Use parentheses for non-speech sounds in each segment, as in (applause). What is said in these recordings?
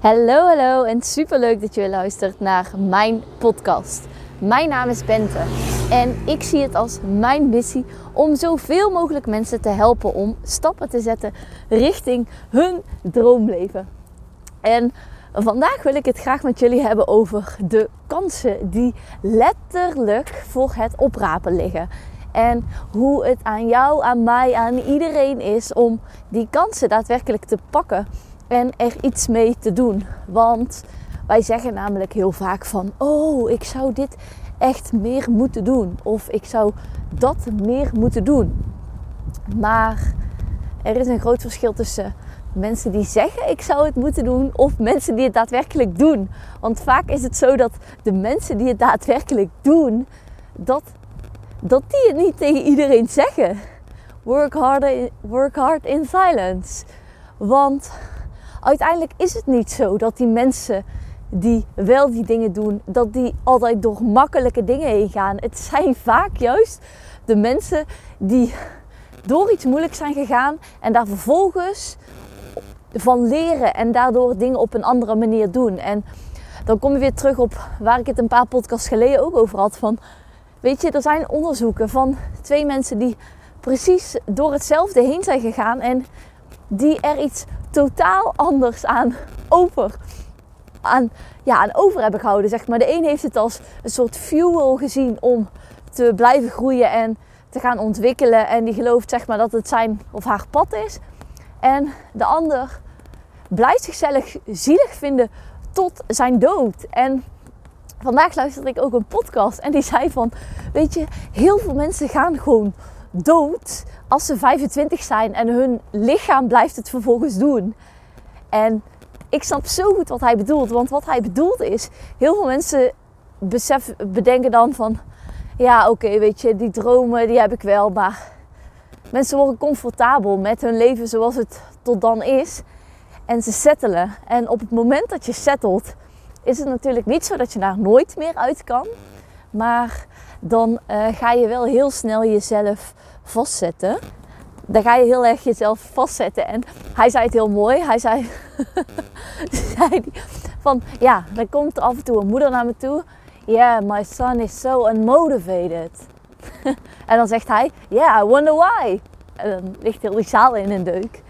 Hallo, hallo en superleuk dat je luistert naar mijn podcast. Mijn naam is Bente en ik zie het als mijn missie om zoveel mogelijk mensen te helpen om stappen te zetten richting hun droomleven. En vandaag wil ik het graag met jullie hebben over de kansen die letterlijk voor het oprapen liggen. En hoe het aan jou, aan mij, aan iedereen is om die kansen daadwerkelijk te pakken en er iets mee te doen. Want wij zeggen namelijk heel vaak van, oh, ik zou dit echt meer moeten doen. Of ik zou dat meer moeten doen. Maar er is een groot verschil tussen mensen die zeggen ik zou het moeten doen of mensen die het daadwerkelijk doen. Want vaak is het zo dat de mensen die het daadwerkelijk doen, dat, dat die het niet tegen iedereen zeggen. Work hard, work hard in silence. Want uiteindelijk is het niet zo dat die mensen die wel die dingen doen, dat die altijd door makkelijke dingen heen gaan. Het zijn (laughs) vaak juist de mensen die door iets moeilijks zijn gegaan en daar vervolgens van leren en daardoor dingen op een andere manier doen. En dan kom je weer terug op waar ik het een paar podcasts geleden ook over had. Van, weet je, er zijn onderzoeken van twee mensen die precies door hetzelfde heen zijn gegaan en die er iets totaal anders aan over, aan, ja, aan over hebben gehouden. Zeg maar. De een heeft het als een soort fuel gezien om te blijven groeien en te gaan ontwikkelen. En die gelooft zeg maar, dat het zijn of haar pad is. En de ander blijft zichzelf zielig vinden tot zijn dood. En vandaag luisterde ik ook een podcast en die zei van, weet je, heel veel mensen gaan gewoon dood als ze 25 zijn en hun lichaam blijft het vervolgens doen. En ik snap zo goed wat hij bedoelt, want wat hij bedoelt is, heel veel mensen bedenken dan van, ja oké, weet je, die dromen die heb ik wel, maar mensen worden comfortabel met hun leven zoals het tot dan is. En ze settelen. En op het moment dat je settelt, is het natuurlijk niet zo dat je daar nooit meer uit kan. Maar dan uh, ga je wel heel snel jezelf vastzetten. Dan ga je heel erg jezelf vastzetten. En hij zei het heel mooi. Hij zei, (laughs) zei van ja, dan komt af en toe een moeder naar me toe. Yeah, my son is so unmotivated. (laughs) en dan zegt hij, yeah, I wonder why. En dan ligt heel die zaal in een deuk.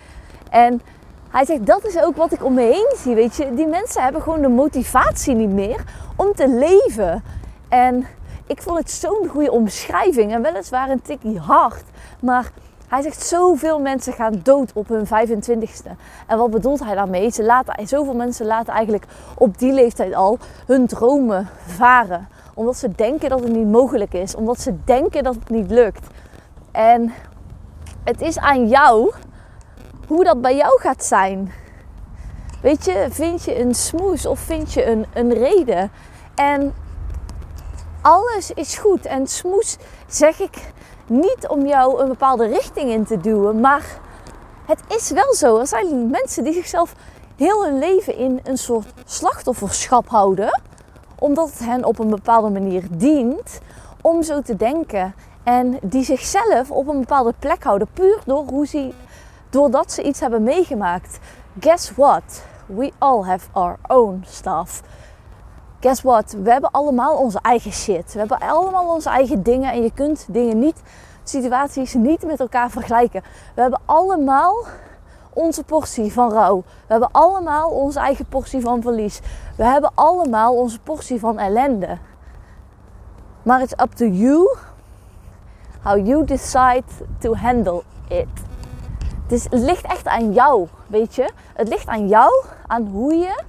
En hij zegt, dat is ook wat ik om me heen zie. Weet je, die mensen hebben gewoon de motivatie niet meer om te leven. En ik vond het zo'n goede omschrijving. En weliswaar een tikkie hard. Maar hij zegt, zoveel mensen gaan dood op hun 25ste. En wat bedoelt hij daarmee? Ze laten, zoveel mensen laten eigenlijk op die leeftijd al hun dromen varen. Omdat ze denken dat het niet mogelijk is. Omdat ze denken dat het niet lukt. En het is aan jou hoe dat bij jou gaat zijn. Weet je, vind je een smoes of vind je een, een reden? En alles is goed. En smoes zeg ik niet om jou een bepaalde richting in te duwen, maar het is wel zo. Er zijn mensen die zichzelf heel hun leven in een soort slachtofferschap houden, omdat het hen op een bepaalde manier dient om zo te denken. En die zichzelf op een bepaalde plek houden, puur door hoe ze, doordat ze iets hebben meegemaakt. Guess what? We all have our own stuff. Guess what? We hebben allemaal onze eigen shit. We hebben allemaal onze eigen dingen en je kunt dingen niet, situaties niet met elkaar vergelijken. We hebben allemaal onze portie van rouw. We hebben allemaal onze eigen portie van verlies. We hebben allemaal onze portie van ellende. Maar it's up to you how you decide to handle it. Het ligt echt aan jou, weet je. Het ligt aan jou, aan hoe je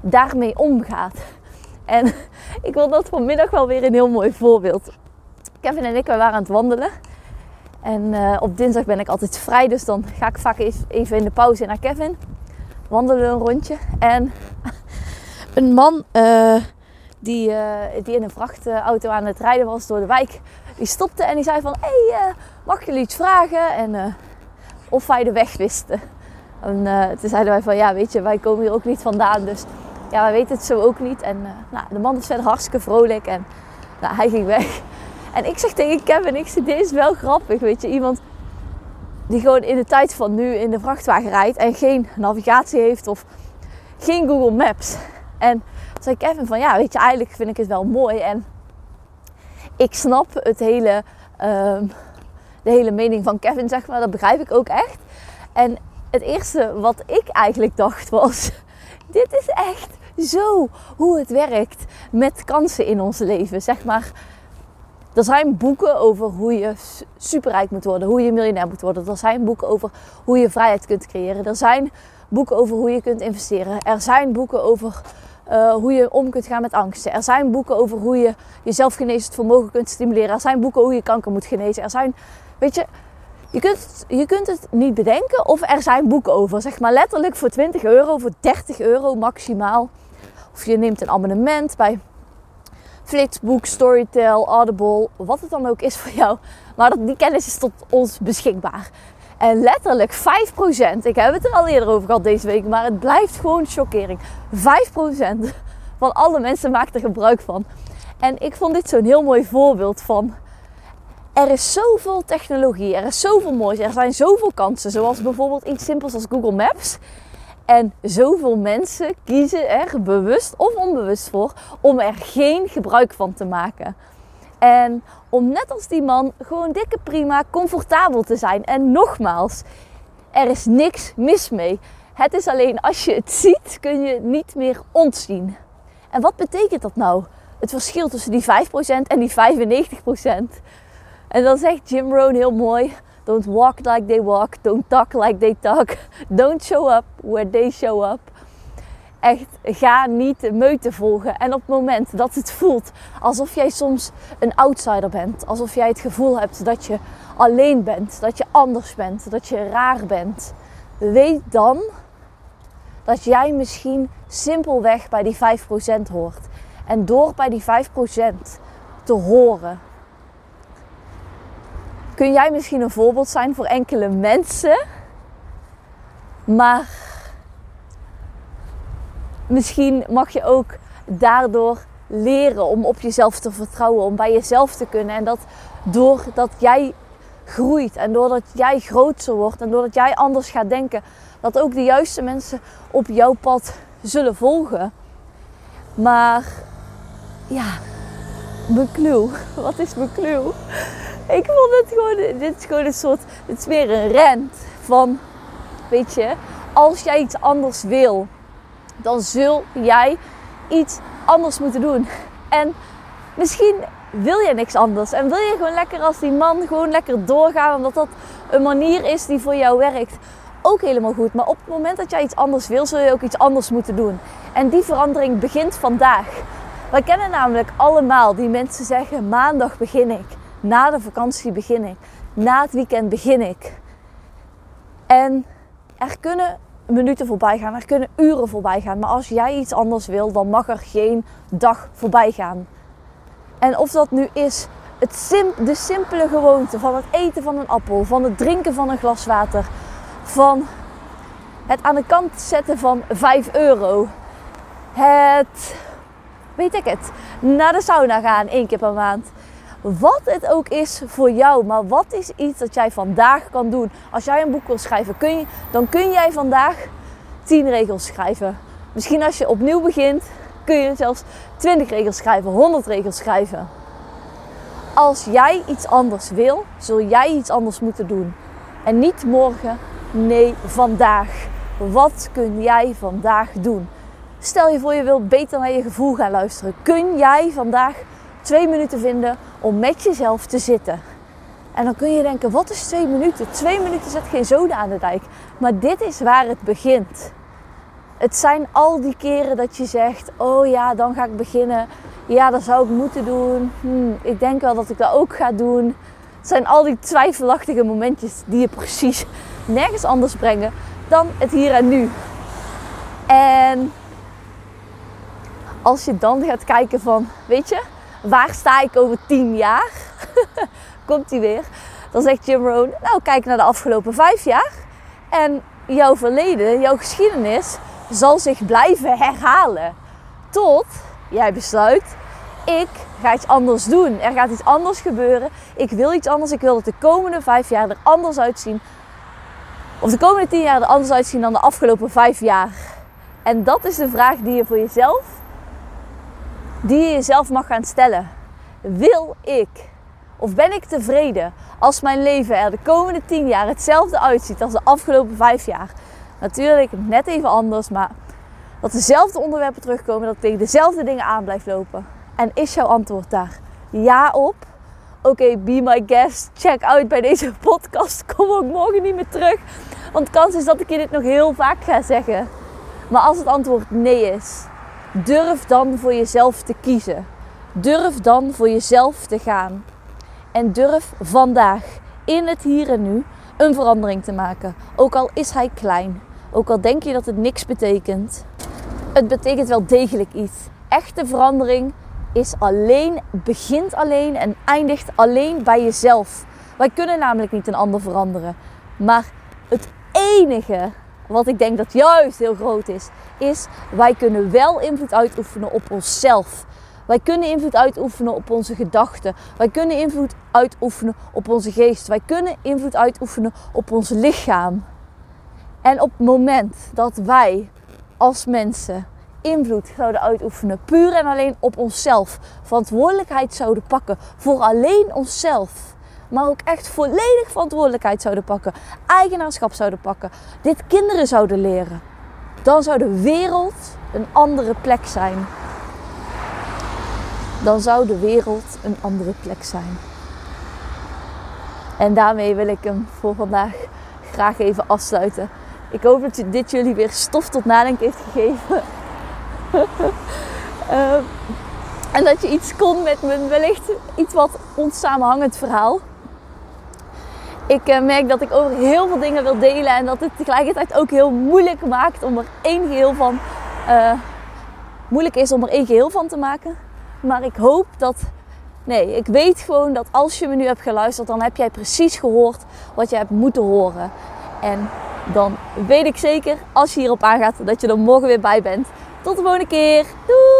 daarmee omgaat. En (laughs) ik wil dat vanmiddag wel weer een heel mooi voorbeeld. Kevin en ik wij waren aan het wandelen. En uh, op dinsdag ben ik altijd vrij, dus dan ga ik vaak even in de pauze naar Kevin. Wandelen een rondje. En (laughs) een man uh, die, uh, die in een vrachtauto aan het rijden was door de wijk, die stopte en die zei van... Hé, hey, mag ik jullie iets vragen? En of wij de weg wisten. En toen zeiden wij van, ja weet je, wij komen hier ook niet vandaan, dus ja, wij weten het zo ook niet. En uh, nou, de man is verder hartstikke vrolijk en nou, hij ging weg. (laughs) En ik zeg tegen Kevin, ik zeg, dit is wel grappig, weet je. Iemand die gewoon in de tijd van nu in de vrachtwagen rijdt en geen navigatie heeft of geen Google Maps. En zei Kevin van ja, weet je, eigenlijk vind ik het wel mooi. En ik snap het hele, ehm, de hele mening van Kevin, zeg maar. Dat begrijp ik ook echt. En het eerste wat ik eigenlijk dacht was: (laughs) dit is echt zo hoe het werkt met kansen in ons leven. Zeg maar, er zijn boeken over hoe je superrijk moet worden, hoe je miljonair moet worden. Er zijn boeken over hoe je vrijheid kunt creëren. Er zijn boeken over hoe je kunt investeren. Er zijn boeken over uh, hoe je om kunt gaan met angsten. Er zijn boeken over hoe je je zelfgenezend vermogen kunt stimuleren. Er zijn boeken hoe je kanker moet genezen. Er zijn, weet je, je kunt, je kunt het niet bedenken of er zijn boeken over. Zeg maar letterlijk voor 20 euro, voor 30 euro maximaal. Of je neemt een abonnement bij Flitsboek, Storytel, Audible, wat het dan ook is voor jou. Maar die kennis is tot ons beschikbaar. En letterlijk 5%, ik heb het er al eerder over gehad deze week, maar het blijft gewoon shockering. 5% van alle mensen maakt er gebruik van. En ik vond dit zo'n heel mooi voorbeeld van. Er is zoveel technologie, er is zoveel moois, er zijn zoveel kansen. Zoals bijvoorbeeld iets simpels als Google Maps. En zoveel mensen kiezen er bewust of onbewust voor om er geen gebruik van te maken. En om net als die man gewoon dikke prima comfortabel te zijn. En nogmaals, er is niks mis mee. Het is alleen als je het ziet, kun je het niet meer ontzien. En wat betekent dat nou? Het verschil tussen die 5% en die 95%. En dan zegt Jim Rohn heel mooi: Don't walk like they walk, don't talk like they talk, (laughs) don't show up where they show up echt ga niet de meute volgen. En op het moment dat het voelt alsof jij soms een outsider bent, alsof jij het gevoel hebt dat je alleen bent, dat je anders bent, dat je raar bent, weet dan dat jij misschien simpelweg bij die 5% hoort. En door bij die 5% te horen, kun jij misschien een voorbeeld zijn voor enkele mensen, maar misschien mag je ook daardoor leren om op jezelf te vertrouwen, om bij jezelf te kunnen. En dat doordat jij groeit en doordat jij groter wordt en doordat jij anders gaat denken, dat ook de juiste mensen op jouw pad zullen volgen. Maar ja, clue. (laughs) Wat is clue? Ik vond het gewoon, dit is gewoon een soort, het is meer een rent van, weet je, als jij iets anders wil, dan zul jij iets anders moeten doen. En misschien wil je niks anders en wil je gewoon lekker als die man gewoon lekker doorgaan, omdat dat een manier is die voor jou werkt. Ook helemaal goed. Maar op het moment dat jij iets anders wil, zul je ook iets anders moeten doen. En die verandering begint vandaag. Wij kennen namelijk allemaal die mensen zeggen: maandag begin ik, na de vakantie begin ik, na het weekend begin ik. En er kunnen minuten voorbij gaan, er kunnen uren voorbij gaan. Maar als jij iets anders wil, dan mag er geen dag voorbij gaan. En of dat nu is het de simpele gewoonte van het eten van een appel, van het drinken van een glas water, van het aan de kant zetten van 5 euro, het, weet ik het, naar de sauna gaan één keer per maand. Wat het ook is voor jou, maar wat is iets dat jij vandaag kan doen? Als jij een boek wil schrijven, kun je, dan kun jij vandaag 10 regels schrijven. Misschien als je opnieuw begint, kun je zelfs 20 regels schrijven, 100 regels schrijven. Als jij iets anders wil, zul jij iets anders moeten doen. En niet morgen, nee, vandaag. Wat kun jij vandaag doen? Stel je voor je wilt beter naar je gevoel gaan luisteren. Kun jij vandaag twee minuten vinden om met jezelf te zitten. En dan kun je denken, wat is twee minuten? Twee minuten zet geen zoden aan de dijk. Maar dit is waar het begint. Het zijn al die keren dat je zegt, oh ja, dan ga ik beginnen. Ja, dat zou ik moeten doen. Hm, ik denk wel dat ik dat ook ga doen. Het zijn al die twijfelachtige momentjes die je precies nergens anders brengen dan het hier en nu. En als je dan gaat kijken van, weet je, waar sta ik over tien jaar? (laughs) Komt hij weer. Dan zegt Jim Rohn, nou kijk naar de afgelopen vijf jaar. En jouw verleden, jouw geschiedenis zal zich blijven herhalen. Tot jij besluit, ik ga iets anders doen. Er gaat iets anders gebeuren. Ik wil iets anders. Ik wil dat de komende vijf jaar er anders uitzien. Of de komende tien jaar er anders uitzien dan de afgelopen vijf jaar. En dat is de vraag die je voor jezelf, die je jezelf mag gaan stellen. Wil ik of ben ik tevreden als mijn leven er de komende 10 jaar hetzelfde uitziet als de afgelopen 5 jaar? Natuurlijk net even anders, maar dat dezelfde onderwerpen terugkomen, dat ik tegen dezelfde dingen aan blijf lopen. En is jouw antwoord daar ja op? Oké, be my guest. Check out bij deze podcast. Kom ook morgen niet meer terug. Want de kans is dat ik je dit nog heel vaak ga zeggen. Maar als het antwoord nee is, durf dan voor jezelf te kiezen. Durf dan voor jezelf te gaan. En durf vandaag, in het hier en nu, een verandering te maken. Ook al is hij klein. Ook al denk je dat het niks betekent. Het betekent wel degelijk iets. Echte verandering is alleen, begint alleen en eindigt alleen bij jezelf. Wij kunnen namelijk niet een ander veranderen. Maar het enige wat ik denk dat juist heel groot is, is wij kunnen wel invloed uitoefenen op onszelf. Wij kunnen invloed uitoefenen op onze gedachten. Wij kunnen invloed uitoefenen op onze geest. Wij kunnen invloed uitoefenen op ons lichaam. En op het moment dat wij als mensen invloed zouden uitoefenen, puur en alleen op onszelf, verantwoordelijkheid zouden pakken voor alleen onszelf, maar ook echt volledig verantwoordelijkheid zouden pakken, eigenaarschap zouden pakken, dit kinderen zouden leren, dan zou de wereld een andere plek zijn. Dan zou de wereld een andere plek zijn. En daarmee wil ik hem voor vandaag graag even afsluiten. Ik hoop dat dit jullie weer stof tot nadenken heeft gegeven. uh, (laughs) en dat je iets kon met mijn wellicht iets wat onsamenhangend verhaal. Ik uh, merk dat ik over heel veel dingen wil delen en dat het tegelijkertijd ook heel moeilijk maakt om er één geheel van uh, moeilijk is om er één geheel van te maken. Maar ik hoop dat nee, ik weet gewoon dat als je me nu hebt geluisterd, dan heb jij precies gehoord wat je hebt moeten horen. En dan weet ik zeker, als je hierop aangaat, dat je er morgen weer bij bent. Tot de volgende keer. Doei!